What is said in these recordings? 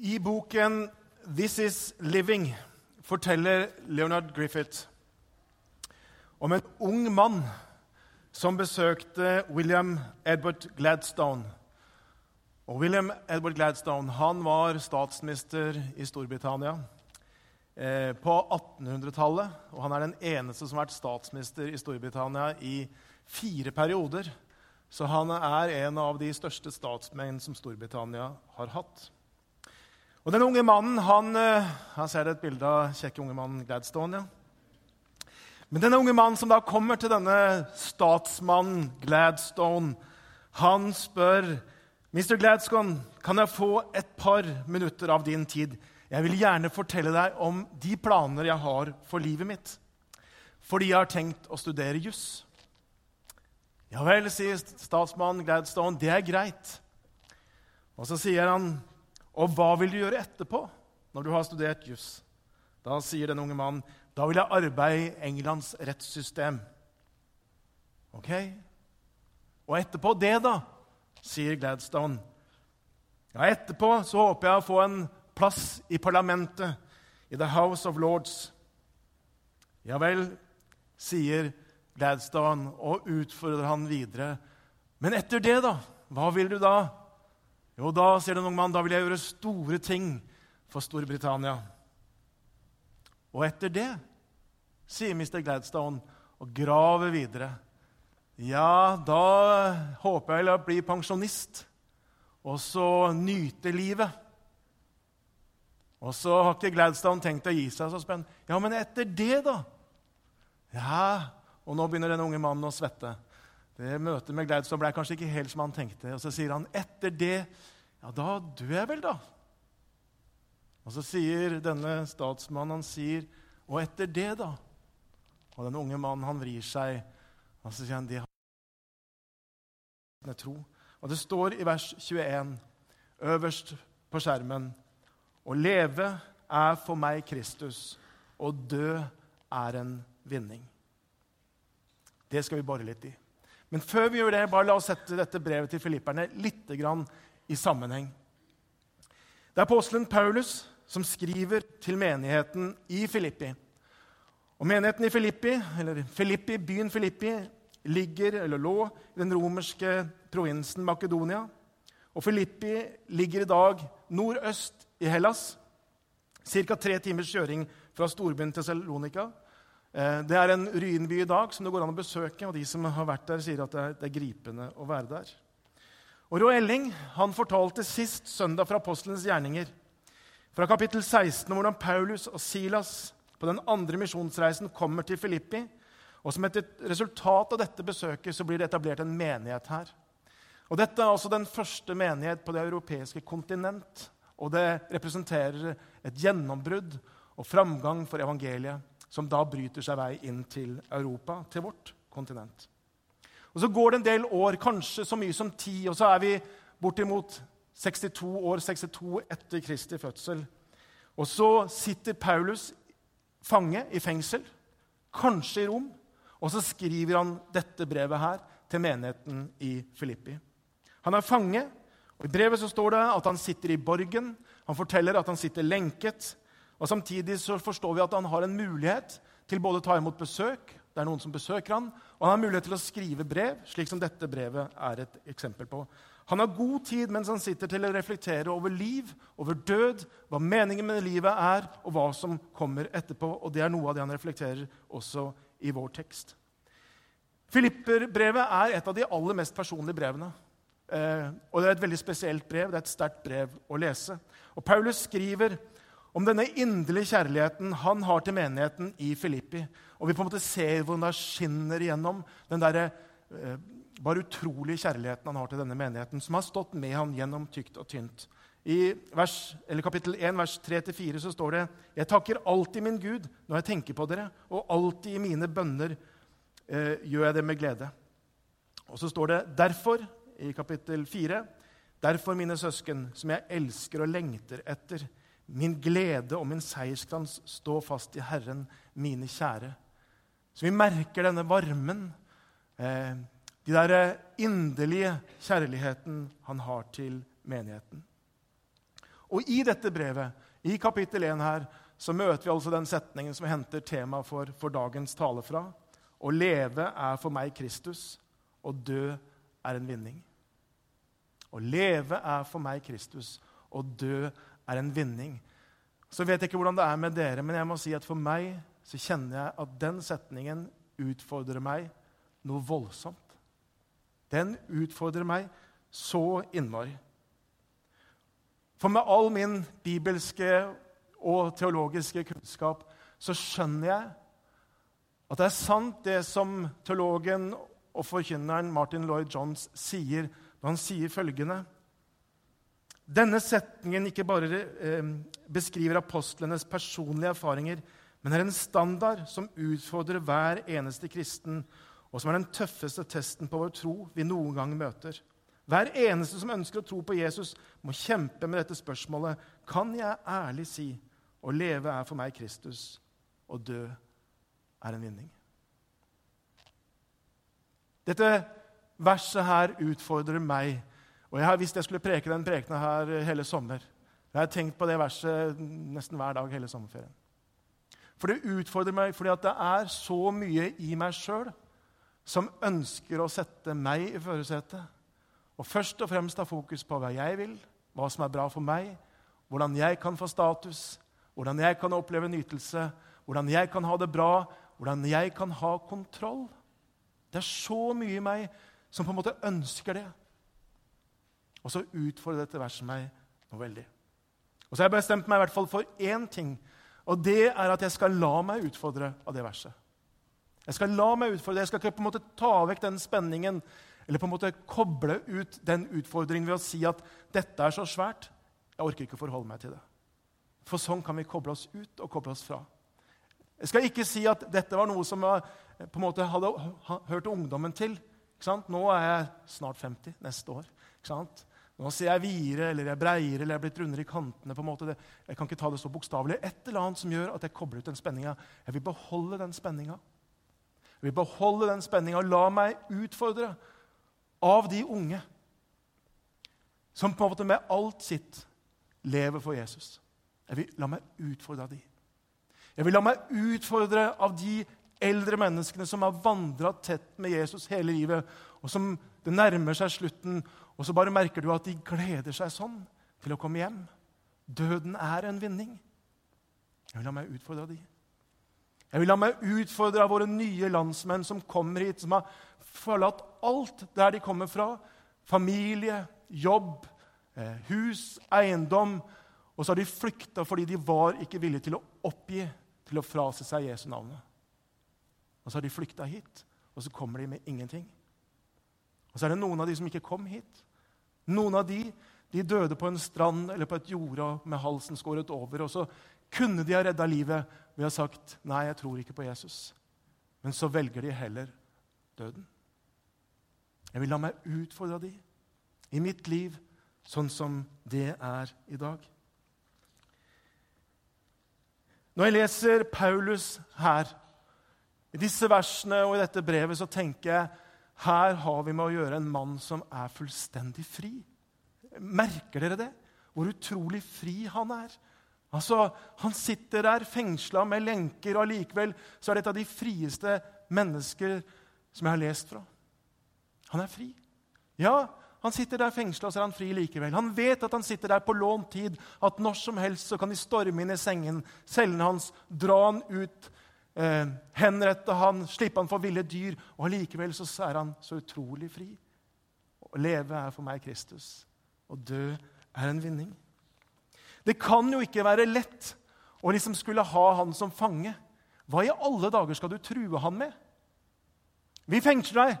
I boken 'This Is Living' forteller Leonard Griffith om en ung mann som besøkte William Edward Gladstone. Og William Edward Gladstone han var statsminister i Storbritannia eh, på 1800-tallet. Og han er den eneste som har vært statsminister i Storbritannia i fire perioder. Så han er en av de største statsmenn som Storbritannia har hatt. Og den unge mannen han, eh, Her ser dere et bilde av kjekke unge mannen Gladstone. ja. Men denne unge mannen som da kommer til denne statsmannen Gladstone, han spør Mr. Gladstone, kan jeg få et par minutter av din tid? Jeg vil gjerne fortelle deg om de planer jeg har for livet mitt. Fordi jeg har tenkt å studere juss. Ja vel, sier statsmannen Gladstone, det er greit. Og så sier han, og hva vil du gjøre etterpå, når du har studert juss? Da sier den unge mannen, da vil jeg arbeide i Englands rettssystem. Ok? Og etterpå det, da, sier Gladstone. Ja, etterpå så håper jeg å få en plass i parlamentet, i The House of Lords. Ja vel, sier Gladstone og utfordrer han videre. Men etter det, da? Hva vil du da? Jo, da, sier den unge mannen, da vil jeg gjøre store ting for Storbritannia. Og etter det, sier Mr. Gladstone og graver videre, ja, da håper jeg å bli pensjonist og så nyte livet. Og så har ikke Gladstone tenkt å gi seg så spent. Ja, men etter det, da? Ja, Og nå begynner den unge mannen å svette. Det Møtet med Gladstone ble kanskje ikke helt som han tenkte. Og så sier han, etter det, ja, da dør jeg vel, da. Og så sier denne statsmannen han sier, og etter det, da? Og den unge mannen han vrir seg, og så sier han det har tro. Og det står i vers 21, øverst på skjermen Å leve er for meg Kristus, og dø er en vinning. Det skal vi bore litt i. Men før vi gjør det, bare la oss sette dette brevet til filipperne litt i sammenheng. Det er apostelen Paulus som skriver til menigheten i Filippi. Og Menigheten i Filippi, eller Filippi, byen Filippi ligger, eller lå i den romerske provinsen Makedonia. Og Filippi ligger i dag nordøst i Hellas, ca. tre timers kjøring fra storbyen til Salonika. Eh, det er en ruinby i dag som det går an å besøke, og de som har vært der, sier at det er, det er gripende å være der. Og Rå Elling han fortalte sist søndag fra apostelens gjerninger fra kapittel 16 om hvordan Paulus og Silas på den andre misjonsreisen kommer til Filippi. Og Som et resultat av dette besøket så blir det etablert en menighet her. Og Dette er altså den første menighet på det europeiske kontinent. Og det representerer et gjennombrudd og framgang for evangeliet, som da bryter seg vei inn til Europa, til vårt kontinent. Og Så går det en del år, kanskje så mye som ti, og så er vi bortimot 62 år, 62 etter Kristi fødsel. Og så sitter Paulus fange i fengsel, kanskje i Rom, og så skriver han dette brevet her til menigheten i Filippi. Han er fange, og i brevet så står det at han sitter i borgen. Han forteller at han sitter lenket. Og Samtidig så forstår vi at han har en mulighet til både å ta imot besøk, det er noen som besøker han, og han har mulighet til å skrive brev, slik som dette brevet er et eksempel på. Han har god tid mens han sitter til å reflektere over liv, over død, hva meningen med livet er, og hva som kommer etterpå. Og det er noe av det han reflekterer også i vår tekst. Filipperbrevet er et av de aller mest personlige brevene. Eh, og Det er et veldig spesielt brev. Det er et sterkt brev å lese. Og Paulus skriver om denne inderlige kjærligheten han har til menigheten i Filippi. Og vi på en måte ser hvordan det skinner igjennom den der, eh, bare utrolige kjærligheten han har til denne menigheten, som har stått med han gjennom tykt og tynt. I vers, kapittel 1, vers 3-4 så står det Jeg takker alltid min Gud når jeg tenker på dere, og alltid i mine bønner eh, gjør jeg det med glede. Og så står det derfor, i kapittel 4, derfor, mine søsken, som jeg elsker og lengter etter, min glede og min seierskrans, står fast i Herren, mine kjære. Så vi merker denne varmen. Eh, de der inderlige kjærligheten han har til menigheten. Og i dette brevet, i kapittel 1 her, så møter vi altså den setningen som henter temaet for, for dagens tale fra. Å leve er for meg Kristus, og dø er en vinning. Å leve er for meg Kristus, og dø er en vinning. Så vet jeg ikke hvordan det er med dere, men jeg må si at for meg så kjenner jeg at den setningen utfordrer meg noe voldsomt. Den utfordrer meg så innmari. For med all min bibelske og teologiske kunnskap så skjønner jeg at det er sant, det som teologen og forkynneren Martin Lloyd Jones sier når han sier følgende Denne setningen ikke bare eh, beskriver apostlenes personlige erfaringer, men er en standard som utfordrer hver eneste kristen, og som er den tøffeste testen på vår tro vi noen gang møter. Hver eneste som ønsker å tro på Jesus, må kjempe med dette spørsmålet. Kan jeg ærlig si å leve er for meg Kristus, og dø er en vinning? Dette verset her utfordrer meg. Og jeg har, visst jeg skulle preke den prekena her hele sommer Jeg har tenkt på det verset nesten hver dag hele sommerferien. For det utfordrer meg fordi det er så mye i meg sjøl som ønsker å sette meg i førersetet og først og fremst ha fokus på hva jeg vil, hva som er bra for meg, hvordan jeg kan få status, hvordan jeg kan oppleve nytelse, hvordan jeg kan ha det bra, hvordan jeg kan ha kontroll. Det er så mye i meg som på en måte ønsker det. Og så utfordrer dette verset meg noe veldig. Og så har jeg bestemt meg i hvert fall for én ting, og det er at jeg skal la meg utfordre av det verset. Jeg skal la meg utfordre, jeg skal ikke på en måte ta vekk den spenningen eller på en måte koble ut den utfordringen ved å si at dette er så svært. Jeg orker ikke å forholde meg til det. For sånn kan vi koble oss ut og koble oss fra. Jeg skal ikke si at dette var noe som jeg på en måte hadde hørt ungdommen til. Nå er jeg snart 50 neste år. Nå ser jeg videre eller jeg breiere eller jeg er blitt rundere i kantene. på en måte. Jeg kan ikke ta det så bokstavelig. Et eller annet som gjør at jeg kobler ut den spenninga. Jeg vil beholde den spenninga. Jeg vil beholde den spenninga og la meg utfordre av de unge som på en måte med alt sitt lever for Jesus. Jeg vil la meg utfordre av de. Jeg vil la meg utfordre av de eldre menneskene som har vandra tett med Jesus hele livet, og som det nærmer seg slutten, og så bare merker du at de gleder seg sånn til å komme hjem. Døden er en vinning. Jeg vil la meg utfordre av de. Jeg vil la meg utfordre av våre nye landsmenn som kommer hit, som har forlatt alt der de kommer fra. Familie, jobb, eh, hus, eiendom. Og så har de flykta fordi de var ikke villige til å oppgi, til å frase seg Jesu navnet. Og så har de flykta hit, og så kommer de med ingenting. Og så er det noen av de som ikke kom hit. Noen av de de døde på en strand eller på et jorde med halsen skåret over. Og så kunne de ha redda livet ved å ha sagt nei, jeg tror ikke på Jesus. Men så velger de heller døden. Jeg vil la meg utfordre de i mitt liv sånn som det er i dag. Når jeg leser Paulus her, i disse versene og i dette brevet, så tenker jeg her har vi med å gjøre en mann som er fullstendig fri. Merker dere det? Hvor utrolig fri han er. Altså, Han sitter der fengsla med lenker, og allikevel er det et av de frieste mennesker som jeg har lest fra. Han er fri. Ja, han sitter der fengsla, så er han fri likevel. Han vet at han sitter der på lånt tid, at når som helst så kan de storme inn i sengen, cellen hans, dra han ut, eh, henrette han, slippe han for ville dyr. Og allikevel så er han så utrolig fri. Å leve er for meg Kristus. Å dø er en vinning. Det kan jo ikke være lett å liksom skulle ha han som fange. Hva i alle dager skal du true han med? Vi fengsler deg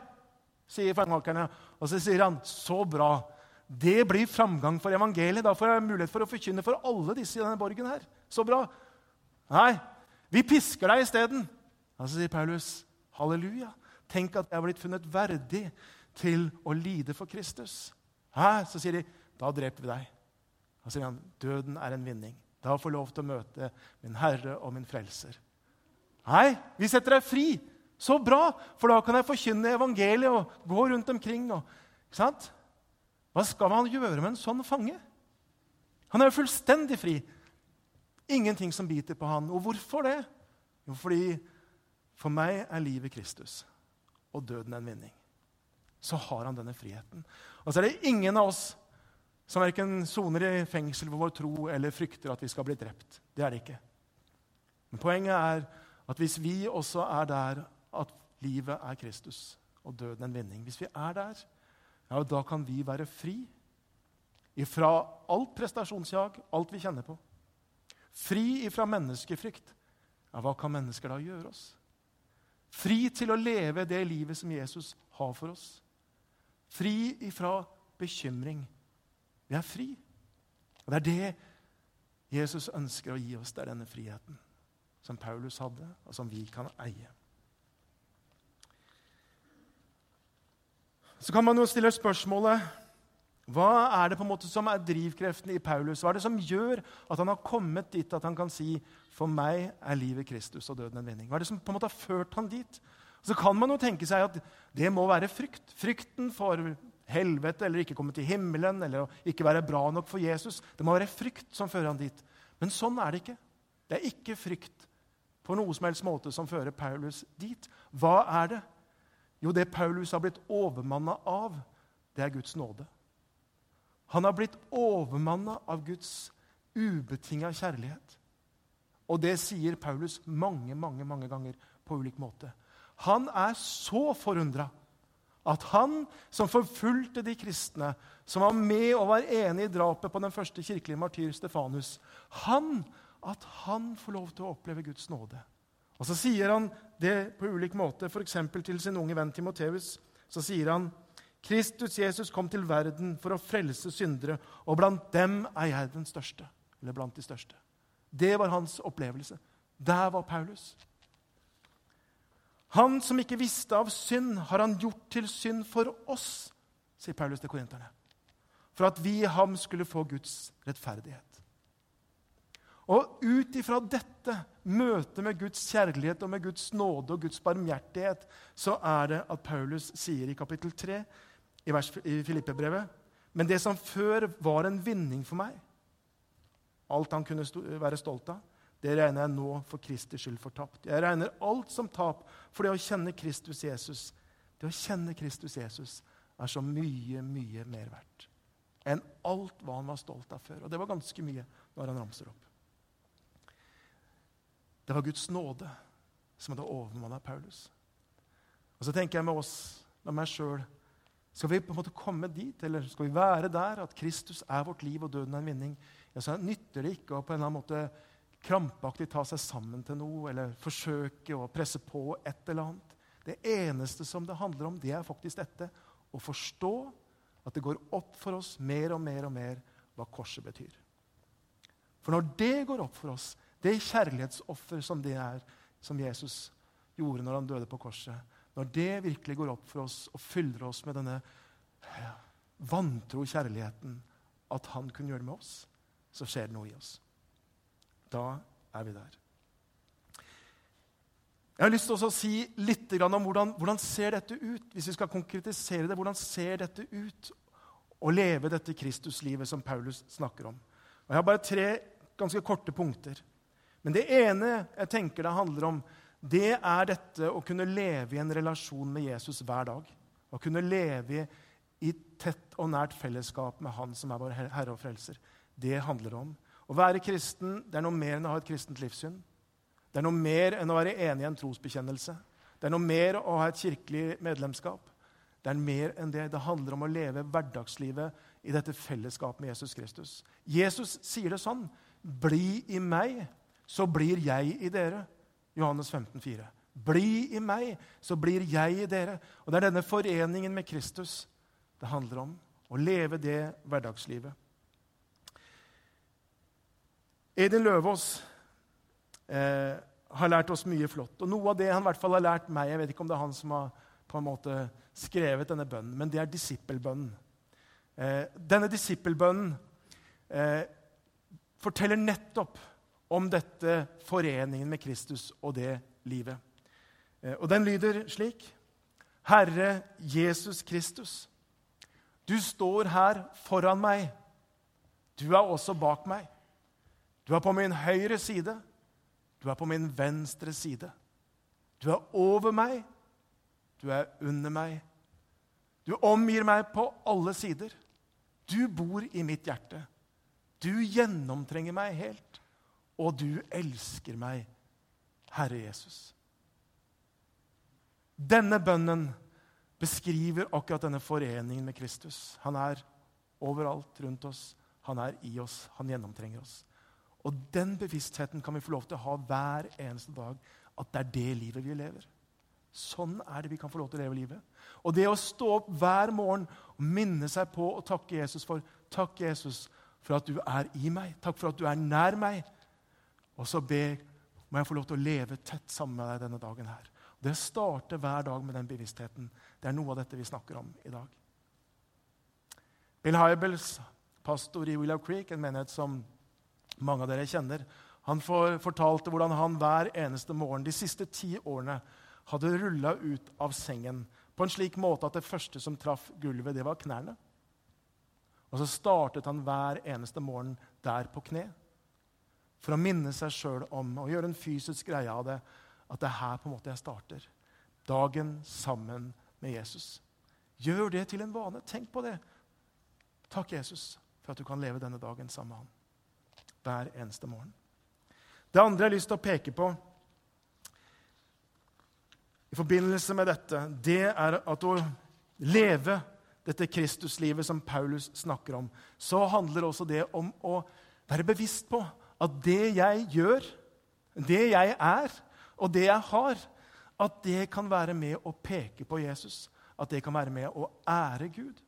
sier fangeholderne. Og så sier han, 'Så bra. Det blir framgang for evangeliet.' 'Da får jeg mulighet for å forkynne for alle disse i denne borgen her.' Så bra. Nei, vi pisker deg isteden. Og så sier Paulus, 'Halleluja. Tenk at jeg har blitt funnet verdig til å lide for Kristus.' Hæ? Så sier de, 'Da dreper vi deg.' Da sier han, 'Døden er en vinning.' Da får jeg lov til å møte min Herre og min Frelser. Nei, vi setter deg fri. Så bra, for da kan jeg forkynne evangeliet og gå rundt omkring. Og, Hva skal man gjøre med en sånn fange? Han er jo fullstendig fri. Ingenting som biter på han. Og hvorfor det? Jo, fordi for meg er livet Kristus og døden en vinning. Så har han denne friheten. Og så er det ingen av oss som verken soner i fengsel for vår tro eller frykter at vi skal bli drept. Det er det ikke. Men poenget er at hvis vi også er der at livet er Kristus og døden en vinning Hvis vi er der, ja, da kan vi være fri ifra alt prestasjonsjag, alt vi kjenner på. Fri ifra menneskefrykt. Ja, hva kan mennesker da gjøre oss? Fri til å leve det livet som Jesus har for oss. Fri ifra bekymring. Vi er fri. Og Det er det Jesus ønsker å gi oss. Det er denne friheten som Paulus hadde, og som vi kan eie. Så kan man jo stille spørsmålet hva er det på en måte som er drivkreften i Paulus? Hva er det som gjør at han har kommet dit at han kan si for meg er livet Kristus og døden en vinning? Hva er det som på en måte har ført han dit? Så kan man jo tenke seg at det må være frykt. Frykten for helvete eller ikke komme til himmelen eller ikke være bra nok for Jesus. Det må være frykt som fører han dit. Men sånn er det ikke. Det er ikke frykt på noe som helst måte som fører Paulus dit. Hva er det? Jo, det Paulus har blitt overmanna av, det er Guds nåde. Han har blitt overmanna av Guds ubetinga kjærlighet. Og det sier Paulus mange, mange, mange ganger på ulik måte. Han er så forundra at han som forfulgte de kristne, som var med og var enig i drapet på den første kirkelige martyr Stefanus, han, at han får lov til å oppleve Guds nåde. Og Så sier han det på ulik måte, f.eks. til sin unge venn Timoteus. Så sier han Kristus Jesus kom til verden for å frelse syndere, og blant dem er jeg den største. Eller blant de største. Det var hans opplevelse. Der var Paulus. Han som ikke visste av synd, har han gjort til synd for oss, sier Paulus til korinterne. For at vi i ham skulle få Guds rettferdighet. Og ut ifra dette møtet med Guds kjærlighet og med Guds nåde og Guds barmhjertighet, så er det at Paulus sier i kapittel 3 i, i Filippe-brevet Men det som før var en vinning for meg, alt han kunne være stolt av, det regner jeg nå for Kristi skyld fortapt. Jeg regner alt som tap for det å kjenne Kristus Jesus. Det å kjenne Kristus Jesus er så mye, mye mer verdt enn alt hva han var stolt av før. Og det var ganske mye når han ramser opp. Det var Guds nåde som hadde overmanna Paulus. Og så tenker jeg med oss, med meg sjøl Skal vi på en måte komme dit, eller skal vi være der at Kristus er vårt liv og døden er en vinning? Ja, så nytter det ikke å på en eller annen måte krampaktig ta seg sammen til noe eller forsøke å presse på et eller annet. Det eneste som det handler om, det er faktisk dette. Å forstå at det går opp for oss mer og mer og mer hva korset betyr. For når det går opp for oss, det kjærlighetsoffer som det er, som Jesus gjorde når han døde på korset, når det virkelig går opp for oss og fyller oss med denne vantro kjærligheten, at han kunne gjøre det med oss, så skjer det noe i oss. Da er vi der. Jeg har lyst til å si litt om hvordan, hvordan ser dette ut. Hvis vi skal konkretisere det, hvordan ser dette ut å leve dette Kristuslivet som Paulus snakker om? Og Jeg har bare tre ganske korte punkter. Men det ene jeg tenker det handler om, det er dette å kunne leve i en relasjon med Jesus hver dag. Å kunne leve i tett og nært fellesskap med Han som er vår Herre og Frelser. Det handler om. Å være kristen det er noe mer enn å ha et kristent livssyn. Det er noe mer enn å være enig i en trosbekjennelse. Det er noe mer å ha et kirkelig medlemskap. Det er mer enn det. Det handler om å leve hverdagslivet i dette fellesskapet med Jesus Kristus. Jesus sier det sånn. Bli i meg, så blir jeg i dere. Johannes 15, 4. Bli i meg, så blir jeg i dere. Og Det er denne foreningen med Kristus det handler om. Å leve det hverdagslivet. Edin Løvaas eh, har lært oss mye flott. Og Noe av det han i hvert fall har lært meg Jeg vet ikke om det er han som har på en måte skrevet denne bønnen, men det er disippelbønnen. Eh, denne disippelbønnen eh, forteller nettopp om dette foreningen med Kristus og det livet. Eh, og den lyder slik.: Herre Jesus Kristus, du står her foran meg. Du er også bak meg. Du er på min høyre side. Du er på min venstre side. Du er over meg. Du er under meg. Du omgir meg på alle sider. Du bor i mitt hjerte. Du gjennomtrenger meg helt, og du elsker meg, Herre Jesus. Denne bønnen beskriver akkurat denne foreningen med Kristus. Han er overalt rundt oss. Han er i oss. Han gjennomtrenger oss. Og den bevisstheten kan vi få lov til å ha hver eneste dag. At det er det livet vi lever. Sånn er det vi kan få lov til å leve livet. Og det å stå opp hver morgen og minne seg på å takke Jesus for Takk, Jesus, for at du er i meg. Takk for at du er nær meg. Og så be må jeg få lov til å leve tett sammen med deg denne dagen her. Det starter hver dag med den bevisstheten. Det er noe av dette vi snakker om i dag. Bill Hybels, pastor i Willow Creek, en menighet som mange av dere kjenner, han fortalte hvordan han hver eneste morgen de siste ti årene hadde rulla ut av sengen på en slik måte at det første som traff gulvet, det var knærne. Og så startet han hver eneste morgen der på kne for å minne seg sjøl om og gjøre en fysisk greie av det. At det er her på en måte jeg starter. Dagen sammen med Jesus. Gjør det til en vane. Tenk på det. Takk, Jesus, for at du kan leve denne dagen sammen med ham. Hver eneste morgen. Det andre jeg har lyst til å peke på, i forbindelse med dette, det er at å leve dette Kristuslivet som Paulus snakker om, så handler også det om å være bevisst på at det jeg gjør, det jeg er, og det jeg har, at det kan være med å peke på Jesus. At det kan være med å ære Gud.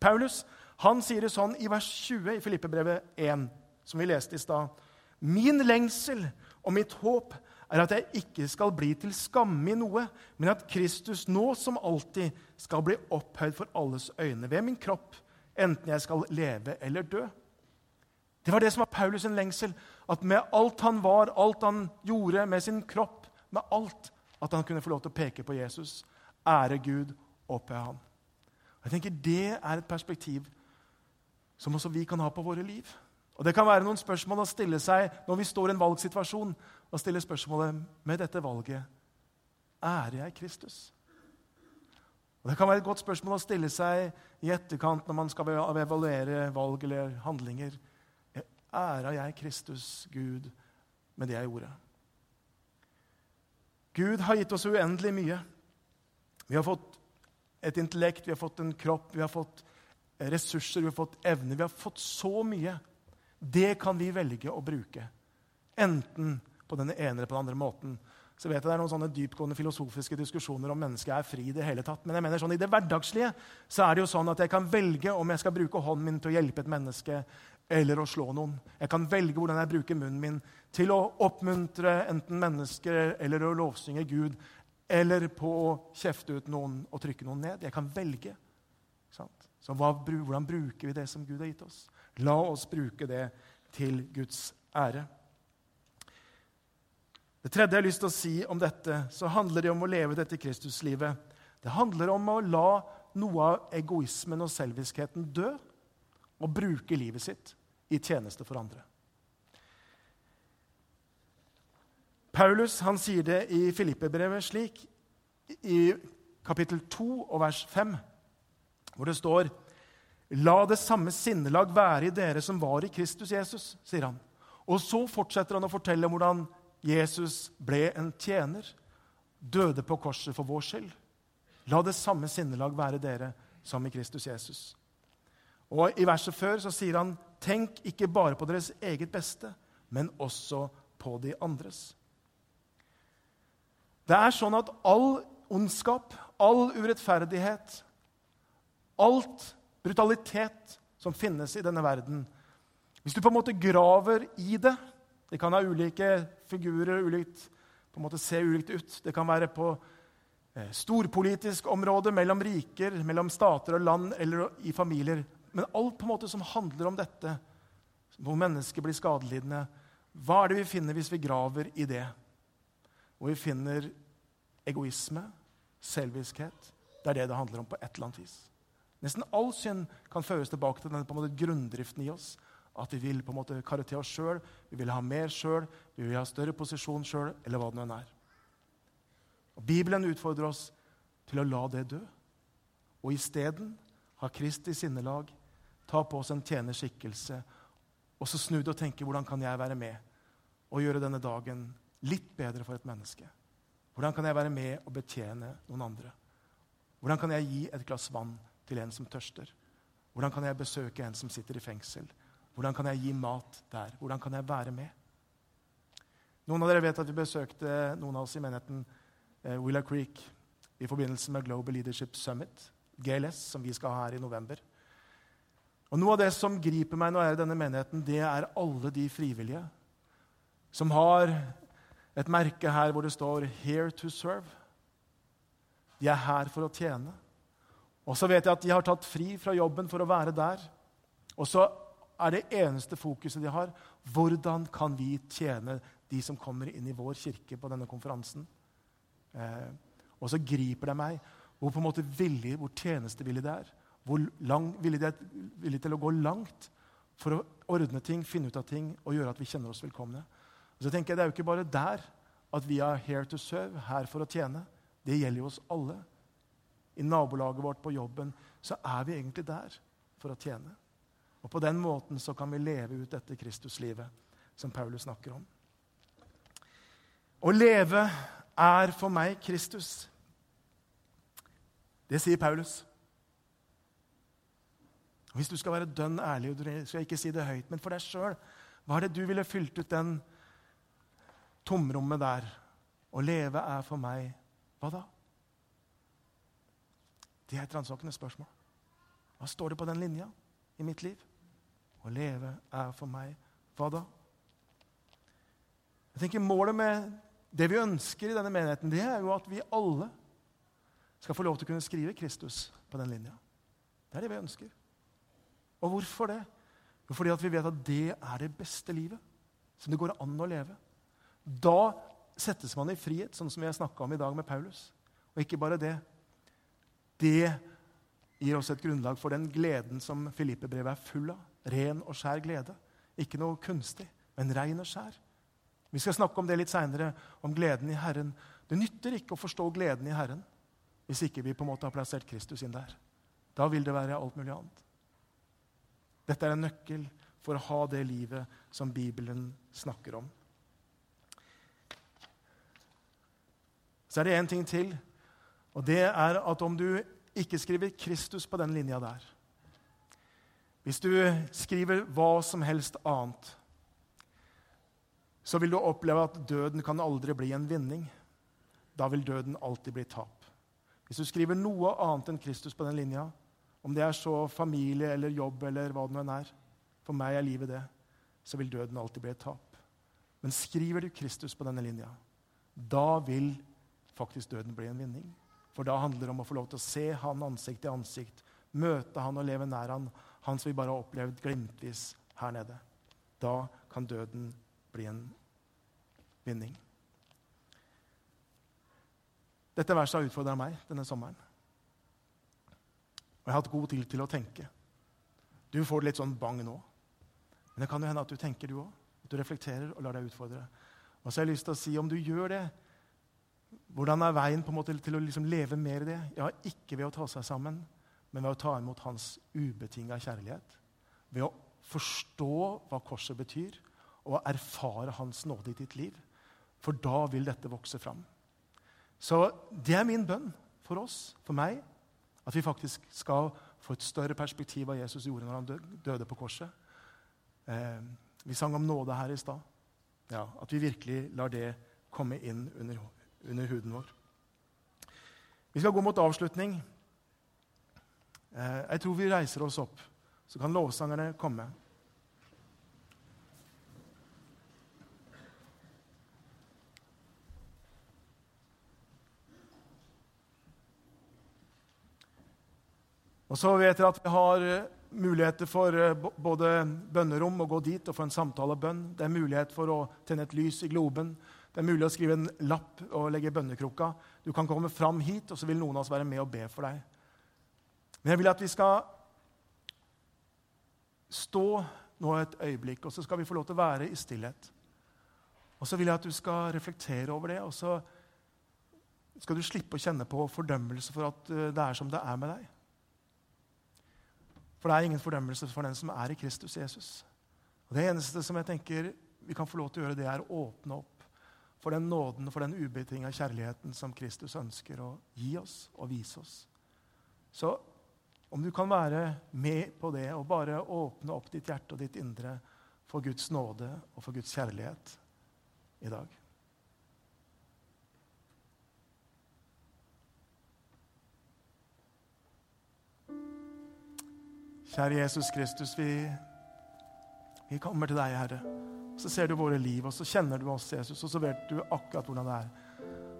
Paulus han sier det sånn i vers 20 i Filippebrevet 1, som vi leste i stad. Min lengsel og mitt håp er at jeg ikke skal bli til skamme i noe, men at Kristus nå som alltid skal bli opphøyd for alles øyne ved min kropp, enten jeg skal leve eller dø. Det var det som var Paulus' lengsel. At med alt han var, alt han gjorde med sin kropp, med alt, at han kunne få lov til å peke på Jesus, ære Gud, opphøye ham. Jeg tenker Det er et perspektiv som også vi kan ha på våre liv. Og Det kan være noen spørsmål å stille seg når vi står i en valgsituasjon og stille spørsmålet med dette valget ærer jeg Kristus. Og Det kan være et godt spørsmål å stille seg i etterkant når man skal evaluere valg eller handlinger. Æra jeg Kristus, Gud, med det jeg gjorde? Gud har gitt oss uendelig mye. Vi har fått et intellekt, vi har fått en kropp, vi har fått ressurser, vi har fått evner. Vi har fått så mye. Det kan vi velge å bruke. Enten på den ene eller på den andre måten. Så vet jeg Det er noen sånne dypgående filosofiske diskusjoner om mennesket er fri. i det hele tatt. Men jeg mener sånn, i det hverdagslige så er det jo sånn at jeg kan velge om jeg skal bruke hånden min til å hjelpe et menneske eller å slå noen. Jeg kan velge hvordan jeg bruker munnen min til å oppmuntre enten mennesker eller å lovsynge Gud, eller på å kjefte ut noen og trykke noen ned. Jeg kan velge. Så hva, hvordan bruker vi det som Gud har gitt oss? La oss bruke det til Guds ære. Det tredje jeg har lyst til å si om dette, så handler det om å leve dette Kristuslivet. Det handler om å la noe av egoismen og selviskheten dø og bruke livet sitt i tjeneste for andre. Paulus han sier det i Filippe-brevet slik, i kapittel 2 og vers 5, hvor det står La det samme sinnelag være i dere som var i Kristus Jesus, sier han. Og så fortsetter han å fortelle om hvordan Jesus ble en tjener, døde på korset for vår skyld. La det samme sinnelag være dere som i Kristus Jesus. Og I verset før så sier han, 'Tenk ikke bare på deres eget beste, men også på de andres'. Det er sånn at all ondskap, all urettferdighet, alt brutalitet som finnes i denne verden Hvis du på en måte graver i det Det kan ha ulike figurer, ulikt, på en måte se ulikt ut. Det kan være på eh, storpolitisk område, mellom riker, mellom stater og land eller i familier. Men alt på en måte som handler om dette, hvor mennesker blir skadelidende, hva er det vi finner hvis vi graver i det? Og vi finner egoisme, selviskhet. Det er det det handler om på et eller annet vis. Nesten all synd kan føres tilbake til denne på en måte, grunndriften i oss. At vi vil på en måte karre til oss sjøl, vi vil ha mer sjøl, vi vil ha større posisjon sjøl, eller hva det nå enn er. Og Bibelen utfordrer oss til å la det dø, og isteden ha Kristi sinnelag, ta på oss en tjenerskikkelse, og så snu det og tenke hvordan kan jeg være med og gjøre denne dagen litt bedre for et menneske? Hvordan kan jeg være med og betjene noen andre? Hvordan kan jeg gi et glass vann til en som tørster? Hvordan kan jeg besøke en som sitter i fengsel? Hvordan kan jeg gi mat der? Hvordan kan jeg være med? Noen av dere vet at vi besøkte noen av oss i menigheten eh, Willow Creek i forbindelse med Global Leadership Summit, GLS, som vi skal ha her i november. Og Noe av det som griper meg når jeg er i denne menigheten, det er alle de frivillige som har et merke her hvor det står 'Here to serve'. De er her for å tjene. Og så vet jeg at de har tatt fri fra jobben for å være der. Og så er det eneste fokuset de har, hvordan kan vi tjene de som kommer inn i vår kirke på denne konferansen? Eh, og så griper det meg hvor på en måte villig, hvor tjenestevillig det er. Hvor lang, villig det er villig til å gå langt for å ordne ting, finne ut av ting og gjøre at vi kjenner oss velkomne. Og så tenker jeg, Det er jo ikke bare der at vi er here to serve, her for å tjene. Det gjelder jo oss alle. I nabolaget vårt, på jobben, så er vi egentlig der for å tjene. Og På den måten så kan vi leve ut dette Kristuslivet som Paulus snakker om. Å leve er for meg Kristus. Det sier Paulus. Hvis du skal være dønn ærlig, og du skal ikke si det høyt, men for deg sjøl Hva er det du ville fylt ut den tomrommet der? Å leve er for meg Hva da? Det er et ransakende spørsmål. Hva står det på den linja i mitt liv? Å leve er for meg Hva da? Jeg tenker Målet med det vi ønsker i denne menigheten, det er jo at vi alle skal få lov til å kunne skrive Kristus på den linja. Det er det vi ønsker. Og hvorfor det? Jo, fordi vi vet at det er det beste livet som det går an å leve. Da settes man i frihet, sånn som har snakka om i dag med Paulus. Og ikke bare det. Det gir oss et grunnlag for den gleden som Filippe-brevet er full av. Ren og skjær glede. Ikke noe kunstig, men ren og skjær. Vi skal snakke om det litt seinere, om gleden i Herren. Det nytter ikke å forstå gleden i Herren hvis ikke vi på en måte har plassert Kristus inn der. Da vil det være alt mulig annet. Dette er en nøkkel for å ha det livet som Bibelen snakker om. Så er det én ting til, og det er at om du ikke skriver Kristus på den linja der Hvis du skriver hva som helst annet, så vil du oppleve at døden kan aldri bli en vinning. Da vil døden alltid bli tap. Hvis du skriver noe annet enn Kristus på den linja, om det er så familie eller jobb eller hva det nå er For meg er livet det. Så vil døden alltid bli et tap. Men skriver du Kristus på denne linja, da vil faktisk døden bli en vinning. For da handler det om å få lov til å se han ansikt til ansikt, møte han og leve nær han, han som vi bare har opplevd glimtvis her nede. Da kan døden bli en vinning. Dette verset har utfordra meg denne sommeren. Og jeg har hatt god tid til å tenke. Du får det litt sånn bang nå. Men det kan jo hende at du tenker, du òg. At du reflekterer og lar deg utfordre. Og så har jeg lyst til å si, om du gjør det, hvordan er veien på en måte til å liksom leve mer i det? Ja, ikke ved å ta seg sammen, men ved å ta imot hans ubetinga kjærlighet. Ved å forstå hva korset betyr, og erfare hans nåde i ditt liv. For da vil dette vokse fram. Så det er min bønn for oss, for meg, at vi faktisk skal få et større perspektiv av Jesus gjorde når han døde på korset. Eh, vi sang om nåde her i stad. Ja, at vi virkelig lar det komme inn under, under huden vår. Vi skal gå mot avslutning. Eh, jeg tror vi reiser oss opp, så kan lovsangerne komme. Og så vet jeg at vi har eh, muligheter for eh, både bønnerom å gå dit og få en samtale og bønn. Det er mulighet for å tenne et lys i globen. Det er mulig å skrive en lapp og legge i bønnekrukka. Du kan komme fram hit, og så vil noen av oss være med og be for deg. Men jeg vil at vi skal stå nå et øyeblikk, og så skal vi få lov til å være i stillhet. Og så vil jeg at du skal reflektere over det, og så skal du slippe å kjenne på fordømmelse for at eh, det er som det er med deg. For det er ingen fordømmelse for den som er i Kristus Jesus. Og Det eneste som jeg tenker vi kan få lov til å gjøre, det er å åpne opp for den nåden for den ubetinga kjærligheten som Kristus ønsker å gi oss og vise oss. Så om du kan være med på det og bare åpne opp ditt hjerte og ditt indre for Guds nåde og for Guds kjærlighet i dag. Kjære Jesus Kristus, vi, vi kommer til deg, Herre. Så ser du våre liv, og så kjenner du oss, Jesus, og så vet du akkurat hvordan det er.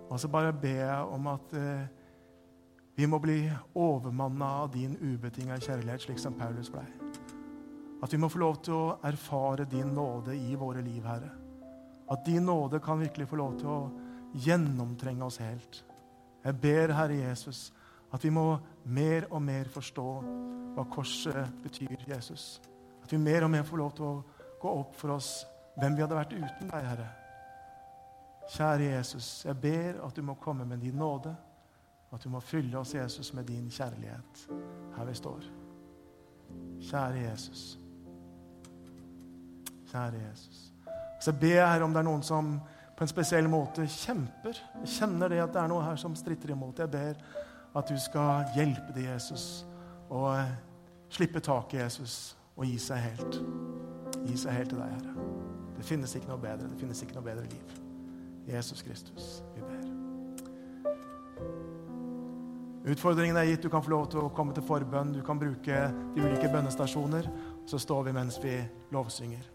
Og så bare ber jeg om at eh, vi må bli overmanna av din ubetinga kjærlighet, slik som Paulus blei. At vi må få lov til å erfare din nåde i våre liv, Herre. At din nåde kan virkelig få lov til å gjennomtrenge oss helt. Jeg ber, Herre Jesus, at vi må mer og mer forstå hva korset betyr, Jesus. At vi mer og mer får lov til å gå opp for oss hvem vi hadde vært uten deg, Herre. Kjære Jesus, jeg ber at du må komme med din nåde, at du må fylle oss, Jesus, med din kjærlighet her vi står. Kjære Jesus. Kjære Jesus. Så jeg ber her om det er noen som på en spesiell måte kjemper. Jeg kjenner det at det er noe her som stritter imot. Jeg ber at du skal hjelpe dem, Jesus, og eh, slippe taket, Jesus, og gi seg helt. Gi seg helt til deg, Herre. Det finnes ikke noe bedre. Det finnes ikke noe bedre liv. Jesus Kristus, vi ber. Utfordringen er gitt. Du kan få lov til å komme til forbønn. Du kan bruke de ulike bønnestasjoner. Så står vi mens vi lovsynger.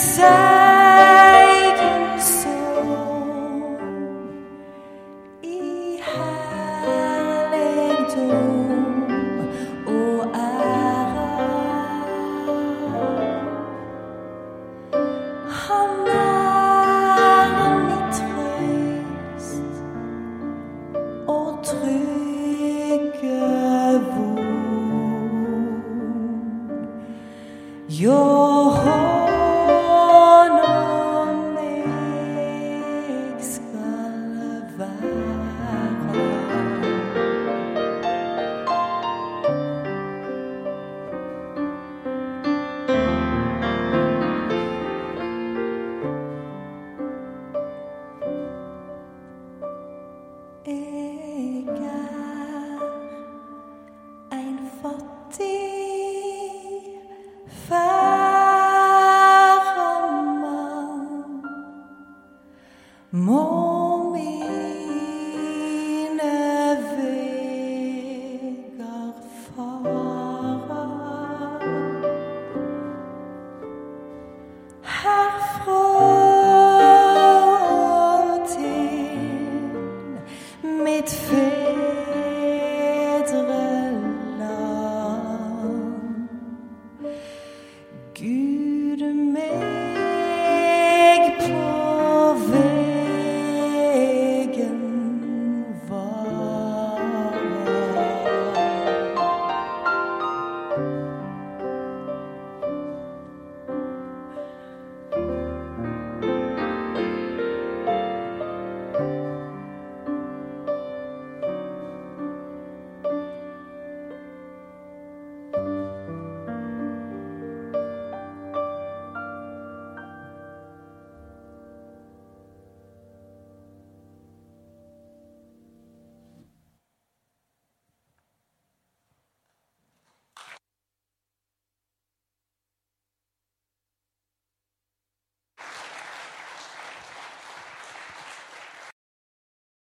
Guds